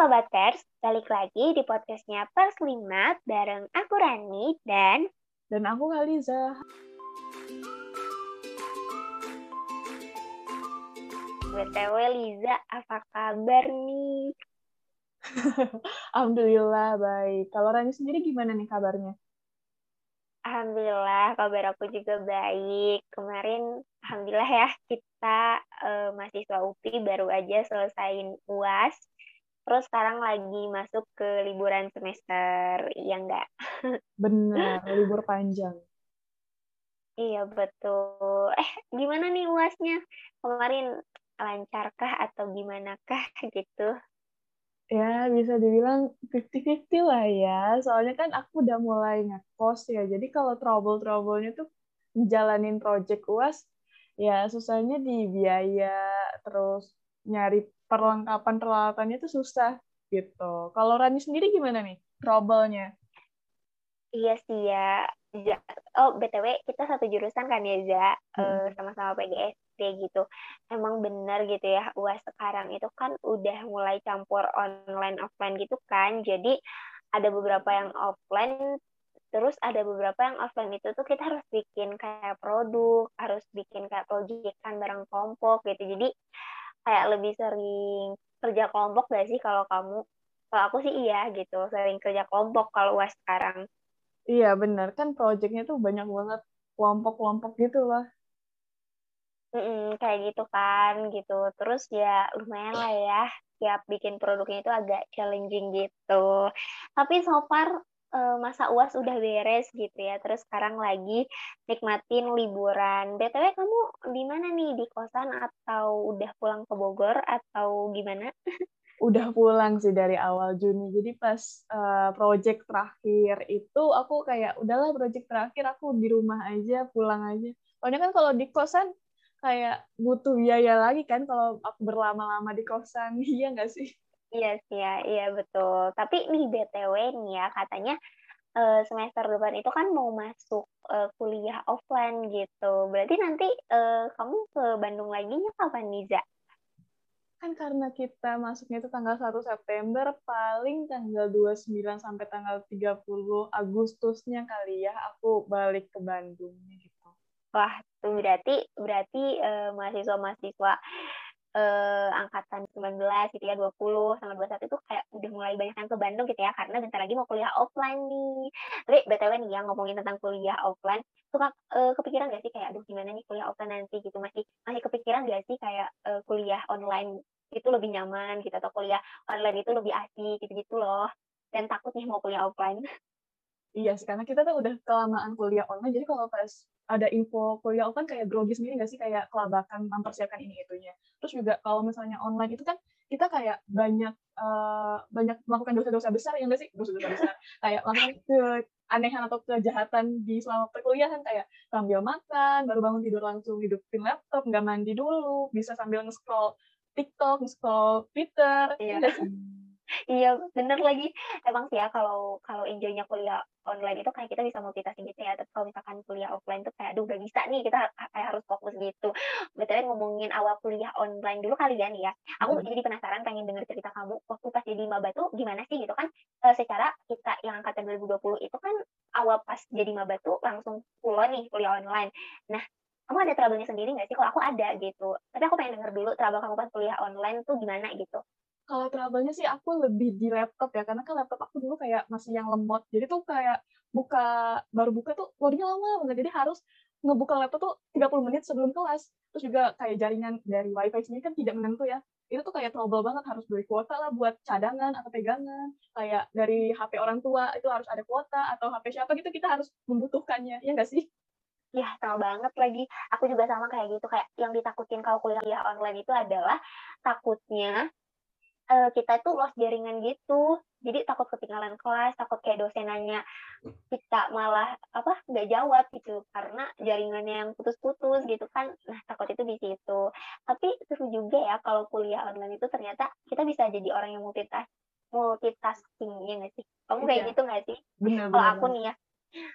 Sobat Pers, balik lagi di podcastnya Pers 5 bareng aku Rani dan Dan aku Khaliza. BTW Liza, apa kabar nih? Alhamdulillah baik. Kalau Rani sendiri gimana nih kabarnya? Alhamdulillah, kabar aku juga baik. Kemarin, Alhamdulillah ya, kita uh, mahasiswa UPI baru aja selesaiin UAS. Terus sekarang lagi masuk ke liburan semester, iya enggak? Benar, libur panjang. Iya, betul. Eh, gimana nih UASnya? Kemarin lancarkah atau gimanakah gitu? Ya, bisa dibilang 50-50 lah ya. Soalnya kan aku udah mulai ngekos ya. Jadi kalau trouble-troublenya tuh jalanin project UAS, ya susahnya di biaya, terus nyari perlengkapan peralatannya tuh susah gitu. Kalau Rani sendiri gimana nih trouble-nya? Iya sih ya. Oh, BTW kita satu jurusan kan ya, Za? Hmm. sama-sama PGS gitu. Emang benar gitu ya, UAS sekarang itu kan udah mulai campur online offline gitu kan. Jadi ada beberapa yang offline terus ada beberapa yang offline itu tuh kita harus bikin kayak produk, harus bikin kayak proyekan bareng kelompok gitu. Jadi kayak lebih sering kerja kelompok gak sih kalau kamu? Kalau aku sih iya gitu, sering kerja kelompok kalau UAS sekarang. Iya benar, kan proyeknya tuh banyak banget kelompok-kelompok gitu lah. Mm-mm, kayak gitu kan gitu terus ya lumayan lah ya tiap bikin produknya itu agak challenging gitu tapi so far masa uas udah beres gitu ya. Terus sekarang lagi nikmatin liburan. Btw kamu di mana nih? Di kosan atau udah pulang ke Bogor atau gimana? Udah pulang sih dari awal Juni. Jadi pas uh, project terakhir itu aku kayak udahlah project terakhir aku di rumah aja pulang aja. Soalnya kan kalau di kosan kayak butuh biaya lagi kan kalau aku berlama-lama di kosan. Iya nggak sih iya sih ya iya betul. Tapi nih btw nih ya katanya uh, semester depan itu kan mau masuk uh, kuliah offline gitu. Berarti nanti uh, kamu ke Bandung lagi nya kapan Niza? Kan karena kita masuknya itu tanggal 1 September paling tanggal 29 sampai tanggal 30 Agustusnya kali ya aku balik ke Bandung gitu. Wah, tuh berarti berarti uh, mahasiswa-mahasiswa uh, angkatan 19 gitu ya 20 sama 21 itu kayak udah mulai banyak yang ke Bandung gitu ya karena bentar lagi mau kuliah offline nih. Tapi BTW nih yang ngomongin tentang kuliah offline, suka uh, kepikiran gak sih kayak aduh gimana nih kuliah offline nanti gitu masih masih kepikiran gak sih kayak uh, kuliah online itu lebih nyaman gitu atau kuliah online itu lebih asik gitu-gitu loh. Dan takut nih mau kuliah offline. Iya sih, karena kita tuh udah kelamaan kuliah online, jadi kalau pas ada info kuliah offline kayak grogi sendiri nggak sih kayak kelabakan mempersiapkan ini itunya. Terus juga kalau misalnya online itu kan kita kayak banyak uh, banyak melakukan dosa-dosa besar ya nggak sih dosa-dosa besar kayak melakukan keanehan atau kejahatan di selama perkuliahan kayak sambil makan baru bangun tidur langsung hidupin laptop nggak mandi dulu bisa sambil nge-scroll TikTok, nge-scroll Twitter. Iya. Ya iya bener lagi. Emang sih ya kalau kalau enjoynya kuliah online itu kayak kita bisa multitasking gitu ya. Tapi kalau misalkan kuliah offline tuh kayak aduh gak bisa nih kita kayak harus fokus gitu. Betulnya ngomongin awal kuliah online dulu kali ya nih ya aku hmm. jadi penasaran pengen denger cerita kamu. Waktu pas jadi maba tuh gimana sih gitu kan? E, secara kita yang angkatan 2020 itu kan awal pas jadi maba tuh langsung kuliah nih kuliah online. Nah kamu ada trouble-nya sendiri nggak sih? Kalau aku ada gitu. Tapi aku pengen denger dulu trouble kamu pas kuliah online tuh gimana gitu kalau trouble-nya sih aku lebih di laptop ya, karena kan laptop aku dulu kayak masih yang lemot. Jadi tuh kayak buka baru buka tuh loadingnya lama banget. Jadi harus ngebuka laptop tuh 30 menit sebelum kelas. Terus juga kayak jaringan dari wifi sendiri kan tidak menentu ya. Itu tuh kayak trouble banget harus beli kuota lah buat cadangan atau pegangan. Kayak dari HP orang tua itu harus ada kuota atau HP siapa gitu kita harus membutuhkannya. Ya nggak sih? Ya, tahu banget lagi. Aku juga sama kayak gitu. Kayak yang ditakutin kalau kuliah online itu adalah takutnya uh, kita itu lost jaringan gitu. Jadi takut ketinggalan kelas takut kayak dosen nanya kita malah apa nggak jawab gitu. Karena jaringannya yang putus-putus gitu kan. Nah takut itu di situ. Tapi seru juga ya kalau kuliah online itu ternyata kita bisa jadi orang yang multitask multitasking ya nggak sih? Kamu kayak iya. gitu nggak sih? Kalau aku nih ya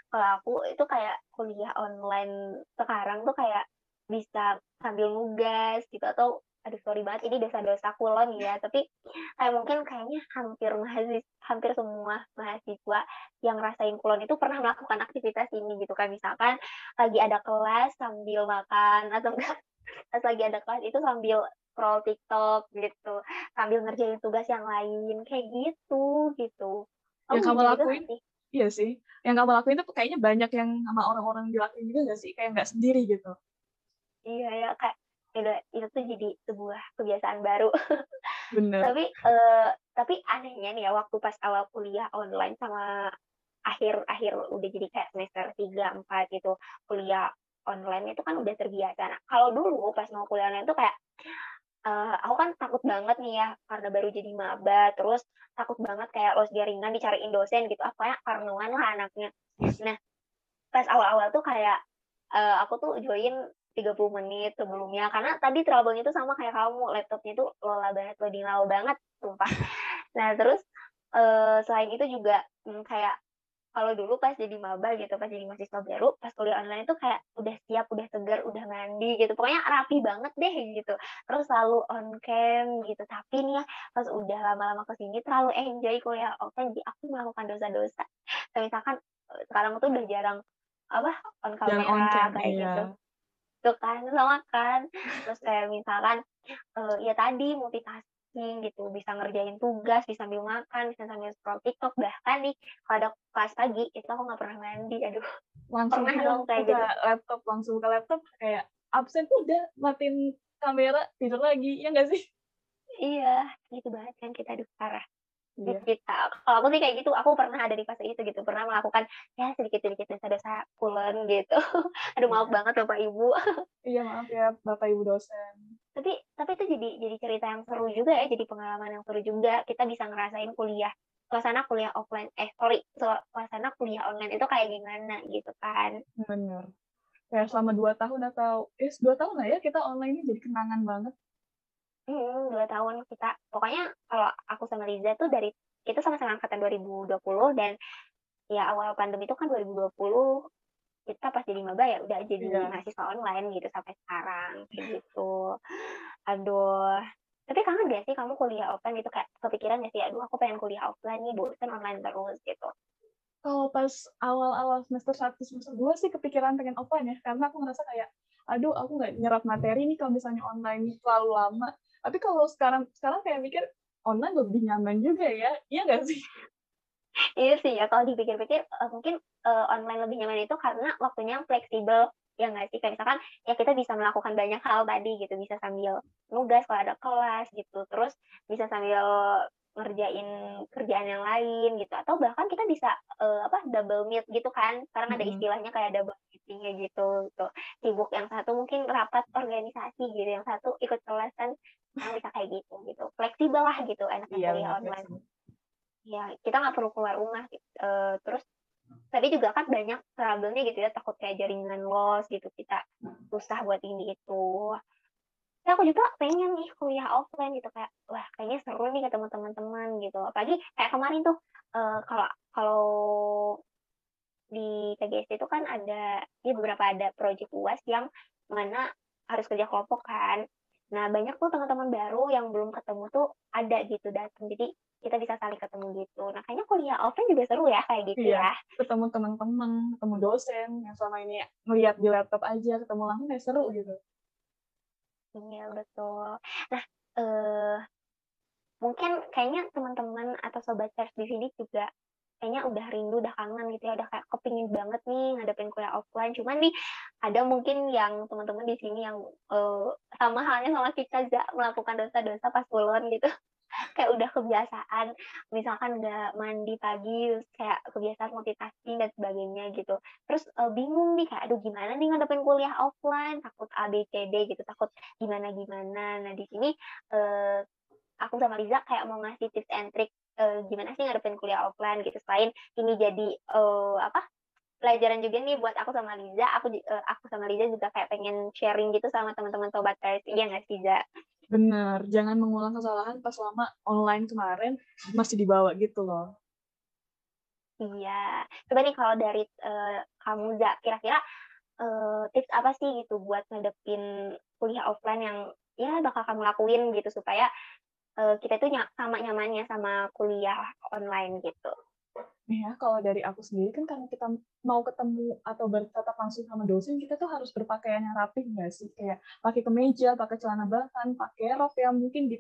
kalau aku itu kayak kuliah online sekarang tuh kayak bisa sambil nugas gitu atau aduh sorry banget ini dosa-dosa kulon ya. Tapi kayak mungkin kayaknya hampir mahasiswa hampir semua mahasiswa yang rasain kulon itu pernah melakukan aktivitas ini gitu kan. Misalkan lagi ada kelas sambil makan atau enggak pas lagi ada kelas itu sambil scroll TikTok gitu sambil ngerjain tugas yang lain kayak gitu gitu. Yang kamu lakuin? gitu iya sih yang kamu lakuin itu kayaknya banyak yang sama orang-orang dilakuin juga gak sih? Kayak nggak sendiri gitu. Iya ya kayak udah itu tuh jadi sebuah kebiasaan baru. Bener. tapi uh, tapi anehnya nih ya waktu pas awal kuliah online sama akhir-akhir udah jadi kayak semester 3 4 gitu kuliah online itu kan udah terbiasa. Nah, kalau dulu pas mau kuliah online itu kayak uh, aku kan takut banget nih ya karena baru jadi maba terus takut banget kayak los jaringan dicariin dosen gitu apa ya parnoan lah anaknya nah pas awal-awal tuh kayak uh, aku tuh join 30 menit sebelumnya. Karena tadi trouble-nya tuh sama kayak kamu laptopnya tuh lola banget loading lama banget sumpah. Nah terus uh, selain itu juga hmm, kayak kalau dulu pas jadi maba gitu pas jadi mahasiswa baru pas kuliah online itu kayak udah siap udah segar udah mandi gitu. Pokoknya rapi banget deh gitu. Terus selalu on cam gitu. Tapi nih ya pas udah lama-lama ke sini terlalu enjoy kuliah offline jadi aku melakukan dosa-dosa. Misalkan eh, sekarang tuh udah jarang apa on kamera on cam, kayak iya. gitu gitu kan sama kan. Terus kayak misalkan uh, ya tadi multitasking gitu bisa ngerjain tugas bisa sambil makan bisa sambil scroll TikTok bahkan nih kalau ada kelas pagi itu aku nggak pernah mandi aduh. Langsung pernah dong kayak gitu. laptop langsung ke laptop kayak absen udah matiin kamera tidur lagi ya nggak sih? Iya gitu banget kan kita aduh parah yeah. kita kalau aku sih kayak gitu aku pernah ada di fase itu gitu pernah melakukan ya sedikit sedikit dosa-dosa kulon gitu. Aduh maaf iya. banget bapak ibu. Iya maaf ya bapak ibu dosen. Tapi tapi itu jadi jadi cerita yang seru juga ya jadi pengalaman yang seru juga. Kita bisa ngerasain kuliah suasana kuliah offline eh sorry suasana kuliah online itu kayak gimana gitu kan. Benar kayak selama dua tahun atau eh dua tahun lah ya kita online ini jadi kenangan banget Hmm, dua tahun kita. Pokoknya kalau aku sama Liza tuh dari kita sama-sama angkatan 2020 dan ya awal pandemi itu kan 2020 kita pas jadi maba ya udah jadi yeah. mahasiswa online gitu sampai sekarang gitu. Aduh. Tapi kangen gak sih kamu kuliah offline gitu kayak kepikiran gak sih aduh aku pengen kuliah offline nih bosan online terus gitu. Kalau pas awal-awal semester 1 semester 2 sih kepikiran pengen offline ya karena aku ngerasa kayak aduh aku nggak nyerap materi nih kalau misalnya online terlalu lama tapi kalau sekarang sekarang kayak mikir online lebih nyaman juga ya. Iya nggak sih? Iya sih ya kalau dipikir-pikir uh, mungkin uh, online lebih nyaman itu karena waktunya fleksibel ya nggak sih? Kayak misalkan ya kita bisa melakukan banyak hal tadi gitu bisa sambil nugas kalau ada kelas gitu. Terus bisa sambil ngerjain kerjaan yang lain gitu. Atau bahkan kita bisa uh, apa double meet gitu kan? Sekarang ada istilahnya kayak double meetingnya gitu gitu. Sibuk yang satu mungkin rapat organisasi gitu yang satu ikut kelas kan bisa kayak gitu gitu. Fleksibel lah gitu enaknya iya, kuliah online. ya kita nggak perlu keluar rumah gitu. uh, terus tadi juga kan banyak trouble-nya gitu ya takut kayak jaringan loss gitu kita susah buat ini itu. Ya aku juga pengen nih kuliah offline gitu kayak wah kayaknya seru nih ketemu teman-teman gitu. Apalagi kayak kemarin tuh uh, kalau kalau di TGS itu kan ada ya beberapa ada project uas yang mana harus kerja kelompok kan nah banyak tuh teman-teman baru yang belum ketemu tuh ada gitu datang jadi kita bisa saling ketemu gitu. Nah kayaknya kuliah offline juga seru ya kayak gitu iya, ya. ketemu teman-teman ketemu dosen yang selama ini ngeliat di laptop aja ketemu langsung kayak seru gitu. Iya betul. Nah, eh, mungkin kayaknya teman-teman atau sobat church di sini juga kayaknya udah rindu, udah kangen gitu ya, udah kayak kepingin banget nih ngadepin kuliah offline. Cuman nih ada mungkin yang teman-teman di sini yang uh, sama halnya sama kita gak melakukan dosa-dosa pas kulon gitu. Kayak udah kebiasaan misalkan nggak mandi pagi kayak kebiasaan multitasking dan sebagainya gitu. Terus uh, bingung nih kayak aduh gimana nih ngadepin kuliah offline? Takut A B C D gitu takut gimana gimana nah di sini uh, aku sama Riza kayak mau ngasih tips and trick uh, gimana sih ngadepin kuliah offline gitu selain ini jadi uh, apa pelajaran juga nih buat aku sama Liza. Aku uh, aku sama Liza juga kayak pengen sharing gitu sama teman-teman sobat Paris. Iya nggak sih, Liza? Bener, jangan mengulang kesalahan pas lama online kemarin masih dibawa gitu loh. Iya, coba nih kalau dari uh, kamu, Za, kira-kira uh, tips apa sih gitu buat ngadepin kuliah offline yang ya bakal kamu lakuin gitu supaya uh, kita itu ny sama nyamannya sama kuliah online gitu. Ya, kalau dari aku sendiri kan karena kita mau ketemu atau bertatap langsung sama dosen, kita tuh harus berpakaian yang rapi nggak sih? Kayak pakai kemeja, pakai celana bahan, pakai rok yang mungkin di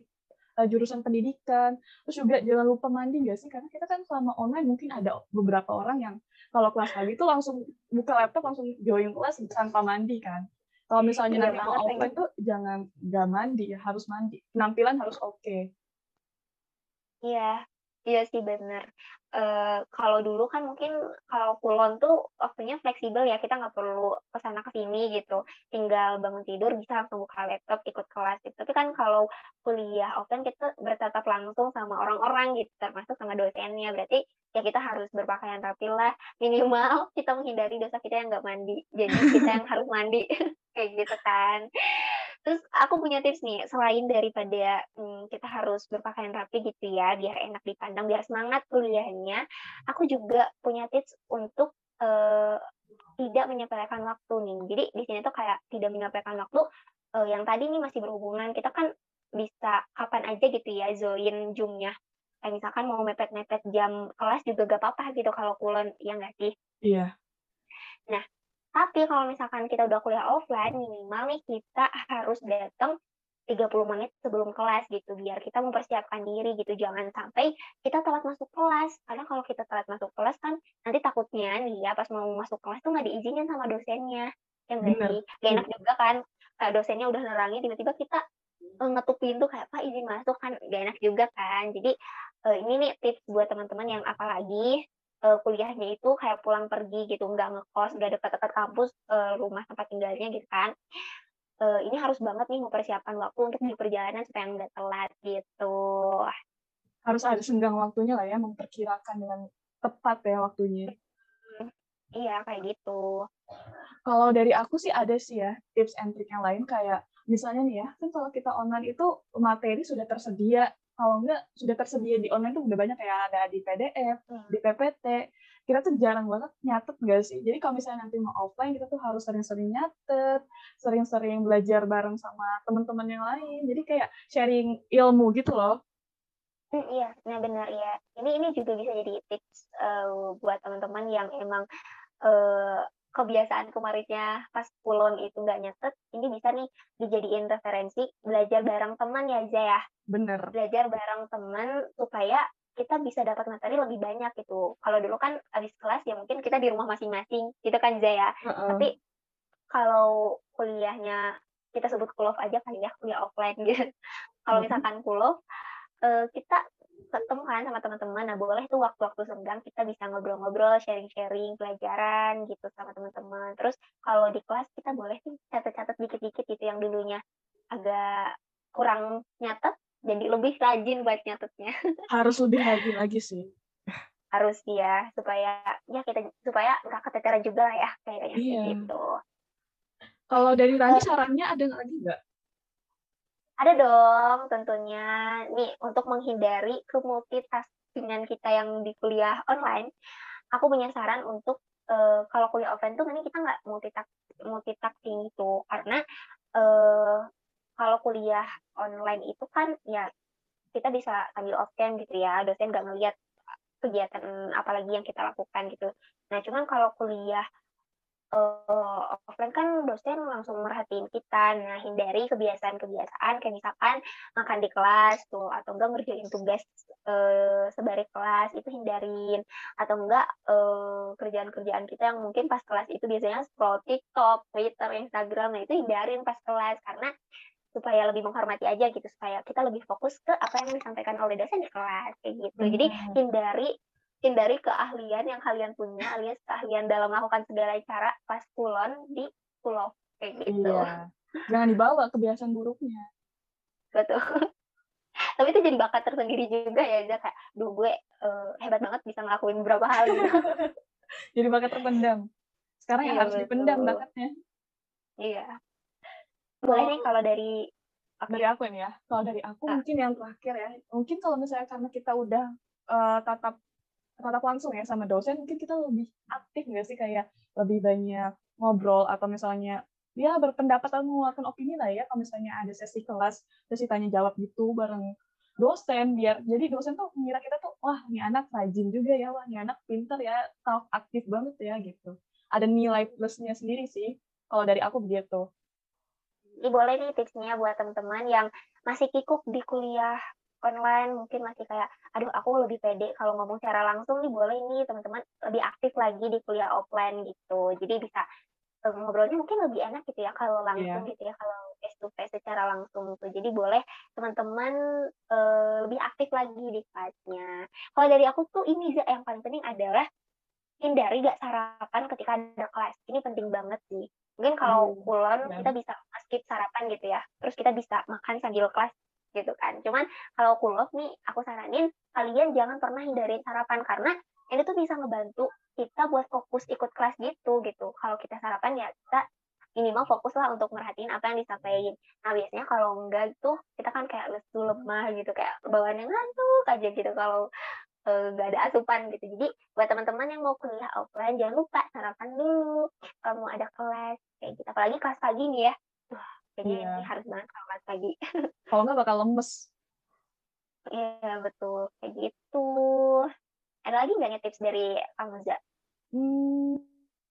uh, jurusan pendidikan. Terus juga jangan lupa mandi nggak sih? Karena kita kan selama online mungkin ada beberapa orang yang kalau kelas pagi itu langsung buka laptop langsung join kelas tanpa mandi kan. Kalau misalnya iya nanti mau offline tuh jangan nggak mandi harus mandi. Penampilan harus oke. Okay. Iya, iya sih benar. Uh, kalau dulu kan mungkin kalau kulon tuh waktunya fleksibel ya, kita nggak perlu ke sana ke gitu. Tinggal bangun tidur bisa langsung buka laptop, ikut kelas gitu. Tapi kan kalau kuliah offline kita bertatap langsung sama orang-orang gitu, termasuk sama dosennya. Berarti ya kita harus berpakaian rapi lah. Minimal kita menghindari dosa kita yang nggak mandi. Jadi kita yang harus mandi. Kayak gitu kan. Terus aku punya tips nih, selain daripada hmm, kita harus berpakaian rapi gitu ya, biar enak dipandang, biar semangat kuliahnya, aku juga punya tips untuk uh, tidak menyepelekan waktu nih. Jadi di sini tuh kayak tidak menyepelekan waktu uh, yang tadi nih masih berhubungan, kita kan bisa kapan aja gitu ya join Zoom-nya. Kayak misalkan mau mepet-mepet jam kelas juga gak apa-apa gitu kalau kulon, ya nggak sih? Iya. Nah, tapi kalau misalkan kita udah kuliah offline, minimal nih kita harus datang 30 menit sebelum kelas gitu biar kita mempersiapkan diri gitu. Jangan sampai kita telat masuk kelas. Karena kalau kita telat masuk kelas kan nanti takutnya nih ya pas mau masuk kelas tuh nggak diizinin sama dosennya. Yang nggak gak enak juga kan kayak dosennya udah nerangin tiba-tiba kita uh, ngetuk pintu kayak pak izin masuk kan gak enak juga kan. Jadi uh, ini nih tips buat teman-teman yang apalagi uh, kuliahnya itu kayak pulang pergi gitu, nggak ngekos, nggak dekat-dekat kampus, uh, rumah tempat tinggalnya gitu kan. Uh, ini harus banget nih mempersiapkan waktu untuk di perjalanan supaya nggak telat gitu. Harus ada senggang waktunya lah ya, memperkirakan dengan tepat ya waktunya. Hmm, iya, kayak gitu. Kalau dari aku sih ada sih ya tips and trick yang lain kayak misalnya nih ya, kan kalau kita online itu materi sudah tersedia kalau enggak sudah tersedia di online tuh udah banyak ya ada di PDF, hmm. di PPT. Kita tuh jarang banget nyatet enggak sih? Jadi kalau misalnya nanti mau offline kita tuh harus sering-sering nyatet, sering-sering belajar bareng sama teman-teman yang lain. Jadi kayak sharing ilmu gitu loh. Hmm, iya, nah benar ya. Ini ini juga bisa jadi tips uh, buat teman-teman yang emang uh, kebiasaan kemarinnya pas pulon itu nggak nyatet, ini bisa nih dijadiin referensi belajar bareng teman ya Zaya. ya. Bener. Belajar bareng teman supaya kita bisa dapat materi lebih banyak gitu. Kalau dulu kan habis kelas ya mungkin kita di rumah masing-masing, gitu kan Zaya. Uh -uh. Tapi kalau kuliahnya kita sebut kuliah aja kali ya, kuliah offline gitu. kalau misalkan kuliah, uh, kita ketemu kan sama teman-teman. Nah, boleh tuh waktu-waktu senggang kita bisa ngobrol-ngobrol, sharing-sharing pelajaran gitu sama teman-teman. Terus kalau di kelas kita boleh sih catat-catat dikit-dikit gitu yang dulunya agak kurang nyatet, jadi lebih rajin buat nyatetnya. Harus lebih rajin lagi sih. Harus ya, supaya ya kita supaya nggak keteteran juga lah ya kayaknya iya. gitu. Kalau dari Rani sarannya ada lagi nggak? Ada dong tentunya. Nih, untuk menghindari kemultitaskingan kita yang di kuliah online, aku punya saran untuk uh, kalau kuliah offline tuh ini kita nggak multitask multitasking itu karena uh, kalau kuliah online itu kan ya kita bisa sambil off cam gitu ya. Dosen nggak ngeliat kegiatan apalagi yang kita lakukan gitu. Nah cuman kalau kuliah uh, offline kan dosen langsung merhatiin kita. Nah, hindari kebiasaan-kebiasaan kayak misalkan makan di kelas tuh atau enggak ngerjain tugas uh, sebari kelas itu hindarin atau enggak uh, kerjaan-kerjaan kita yang mungkin pas kelas itu biasanya scroll TikTok, Twitter, Instagram. Nah, itu hindarin pas kelas karena supaya lebih menghormati aja gitu supaya kita lebih fokus ke apa yang disampaikan oleh dosen di kelas kayak gitu. Hmm. Jadi hindari hindari keahlian yang kalian punya alias keahlian dalam melakukan segala cara pas kulon di pulau kayak gitu. Iya. Jangan dibawa kebiasaan buruknya. Betul. Tapi itu jadi bakat tersendiri juga ya, Zak. Kayak, duh gue uh, hebat banget bisa ngelakuin beberapa hal gitu. jadi bakat terpendam. Sekarang yang iya, harus betul. dipendam bakatnya. Iya. Boleh nih kalau dari dari aku ini ya. Kalau dari aku nah. mungkin yang terakhir ya. Mungkin kalau misalnya karena kita udah uh, tatap tatap langsung ya sama dosen mungkin kita lebih aktif nggak sih? Kayak lebih banyak ngobrol atau misalnya dia berpendapat atau mengeluarkan opini lah ya. Kalau misalnya ada sesi kelas sesi tanya jawab gitu bareng dosen biar jadi dosen tuh mengira kita tuh wah ini anak rajin juga ya wah ini anak pinter ya talk aktif banget ya gitu. Ada nilai plusnya sendiri sih kalau dari aku begitu. Boleh nih tipsnya buat teman-teman yang masih kikuk di kuliah online mungkin masih kayak aduh aku lebih pede kalau ngomong secara langsung nih boleh nih teman-teman lebih aktif lagi di kuliah offline gitu jadi bisa eh, ngobrolnya mungkin lebih enak gitu ya kalau langsung yeah. gitu ya kalau face to face secara langsung gitu. Jadi boleh teman-teman uh, lebih aktif lagi di kelasnya. Kalau dari aku tuh ini yang paling penting adalah hindari gak sarapan ketika ada kelas. Ini penting banget sih. Mungkin kalau hmm, kulon hmm. kita bisa skip sarapan gitu ya. Terus kita bisa makan sambil kelas gitu kan. Cuman kalau kulon nih aku saranin kalian jangan pernah hindarin sarapan karena ini tuh bisa ngebantu kita buat fokus ikut kelas gitu gitu. Kalau kita sarapan ya kita minimal fokus lah untuk merhatiin apa yang disampaikan. Nah biasanya kalau enggak tuh kita kan kayak lesu lemah gitu kayak bawaannya ngantuk aja gitu kalau nggak uh, ada asupan gitu. Jadi buat teman-teman yang mau kuliah offline jangan lupa sarapan dulu kalau mau ada kelas kayak gitu. Apalagi kelas pagi nih ya. Kayaknya yeah. ini harus banget kalau pagi. kalau nggak bakal lemes. Iya betul kayak gitu. Ada lagi nggak tips dari Amuza? Hmm,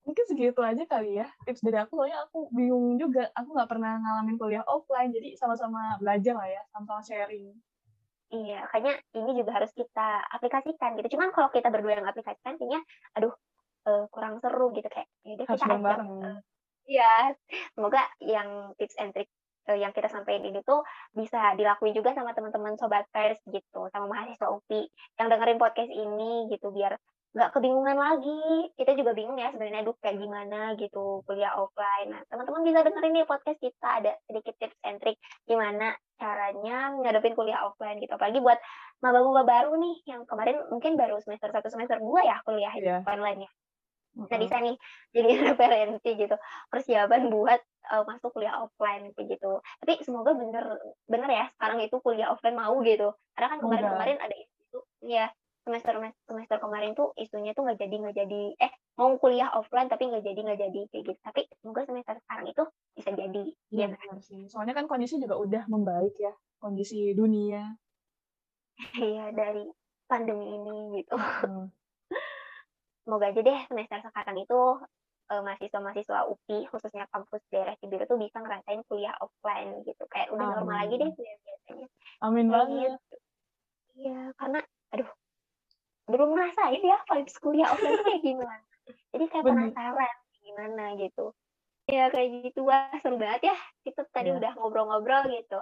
mungkin segitu aja kali ya tips dari aku soalnya aku bingung juga aku nggak pernah ngalamin kuliah offline jadi sama-sama belajar lah ya sama-sama sharing iya kayaknya ini juga harus kita aplikasikan gitu cuman kalau kita berdua yang aplikasikan kayaknya aduh uh, kurang seru gitu kayak ya kita ajak bareng. Iya, semoga yang tips and trick uh, yang kita sampaikan ini tuh bisa dilakuin juga sama teman-teman sobat pers gitu, sama mahasiswa UPI yang dengerin podcast ini gitu biar nggak kebingungan lagi. Kita juga bingung ya sebenarnya aduh kayak gimana gitu kuliah offline. Nah, teman-teman bisa dengerin nih podcast kita ada sedikit tips and trick gimana caranya ngadepin kuliah offline gitu. Apalagi buat maba-maba baru nih yang kemarin mungkin baru semester satu semester dua ya kuliah yeah. online ya. Nah, bisa nih jadi referensi gitu. Persiapan buat uh, masuk kuliah offline gitu. Tapi semoga bener bener ya sekarang itu kuliah offline mau gitu. Karena kan kemarin-kemarin ada itu ya semester semester kemarin tuh isunya tuh nggak jadi nggak jadi eh mau kuliah offline tapi nggak jadi nggak jadi kayak gitu tapi semoga semester sekarang itu bisa jadi iya ya, benar sih soalnya kan kondisi juga udah membaik ya kondisi dunia iya dari pandemi ini gitu hmm. Semoga aja deh semester sekarang itu uh, mahasiswa-mahasiswa UPI khususnya kampus daerah Cibiru tuh bisa ngerasain kuliah offline gitu kayak udah Amin. normal lagi deh biasanya Amin banget gitu. Iya, karena aduh belum ngerasain ya vibes kuliah offline kayak gimana jadi kayak Bener. penasaran gimana gitu ya kayak gitu wah seru banget ya kita tadi yeah. udah ngobrol-ngobrol gitu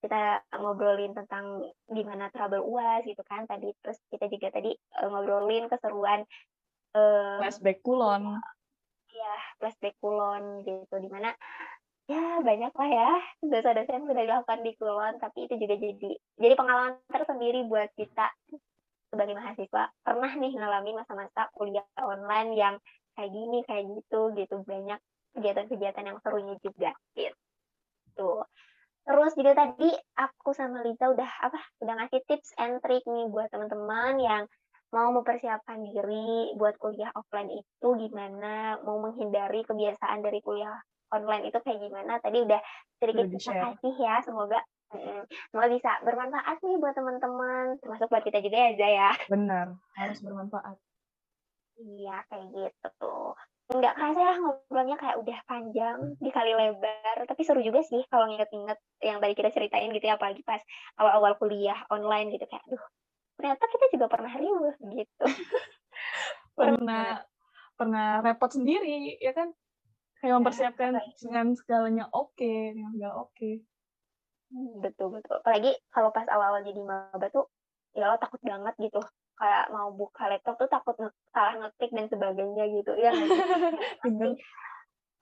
kita ngobrolin tentang gimana trouble uas gitu kan tadi terus kita juga tadi uh, ngobrolin keseruan uh, flashback kulon. Ya flashback kulon gitu di mana ya banyak lah ya dosa-dosa yang sudah dilakukan di kulon tapi itu juga jadi jadi pengalaman tersendiri buat kita sebagai mahasiswa. Pernah nih ngalamin masa-masa kuliah online yang kayak gini kayak gitu gitu banyak kegiatan-kegiatan yang serunya juga gitu. Terus juga tadi aku sama Lita udah apa udah ngasih tips and trick nih buat teman-teman yang mau mempersiapkan diri buat kuliah offline itu gimana mau menghindari kebiasaan dari kuliah online itu kayak gimana tadi udah sedikit kita kasih ya semoga Semoga bisa bermanfaat nih buat teman-teman, termasuk buat kita juga ya, Zaya. Benar, harus bermanfaat. Iya, kayak gitu. Nggak kerasa ya ngobrolnya kayak udah panjang, dikali lebar, tapi seru juga sih kalau nginget-nginget yang tadi kita ceritain gitu ya, apalagi pas awal-awal kuliah online gitu, kayak aduh, ternyata kita juga pernah riuh gitu. pernah pernah repot sendiri, ya kan? Kayak mempersiapkan dengan segalanya oke, okay, dengan segala oke. Okay. Hmm, betul betul. Apalagi kalau pas awal-awal jadi maba tuh ya lo takut banget gitu. Kayak mau buka laptop tuh takut nge salah ngetik dan sebagainya gitu. Ya masih,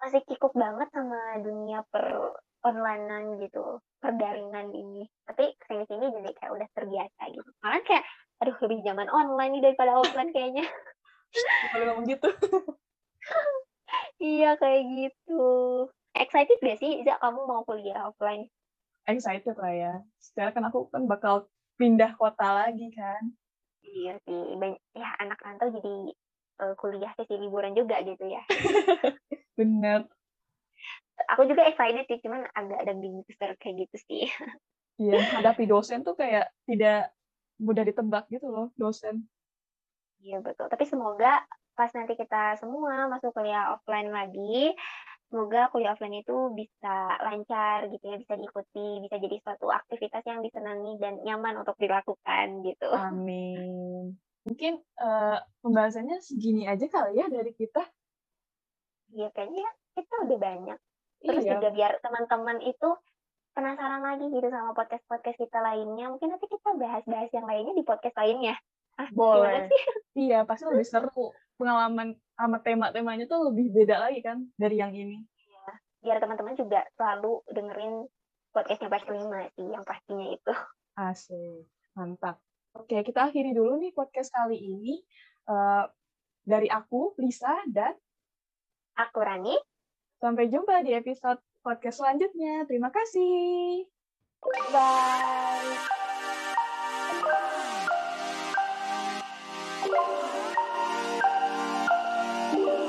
masih kikuk banget sama dunia per onlinean gitu, perdaringan ini. Tapi ke sini-sini jadi kayak udah terbiasa gitu. Malah kayak aduh lebih zaman online nih daripada offline kayaknya. Kalau ngomong gitu. iya kayak gitu. Excited gak sih, Iza, kamu mau kuliah offline? excited lah ya. Sekarang kan aku kan bakal pindah kota lagi kan. Iya sih, ya anak rantau jadi uh, kuliah sesi liburan juga gitu ya. Bener. Aku juga excited sih, cuman agak ada booster kayak gitu sih. Iya, hadapi dosen tuh kayak tidak mudah ditebak gitu loh, dosen. Iya betul. Tapi semoga pas nanti kita semua masuk kuliah offline lagi, semoga kuliah offline itu bisa lancar gitu ya, bisa diikuti, bisa jadi suatu aktivitas yang disenangi dan nyaman untuk dilakukan gitu. Amin. Mungkin uh, pembahasannya segini aja kali ya dari kita. Iya kayaknya kita udah banyak. Terus iya. juga biar teman-teman itu penasaran lagi gitu sama podcast-podcast kita lainnya. Mungkin nanti kita bahas-bahas yang lainnya di podcast lainnya. Ah, Boleh. Iya, pasti lebih seru. Pengalaman sama tema-temanya tuh lebih beda lagi kan dari yang ini. Iya. Biar teman-teman juga selalu dengerin podcastnya Pas 5 sih, yang pastinya itu. Asik. Mantap. Oke, kita akhiri dulu nih podcast kali ini. Uh, dari aku, Lisa, dan aku, Rani. Sampai jumpa di episode podcast selanjutnya. Terima kasih. Bye.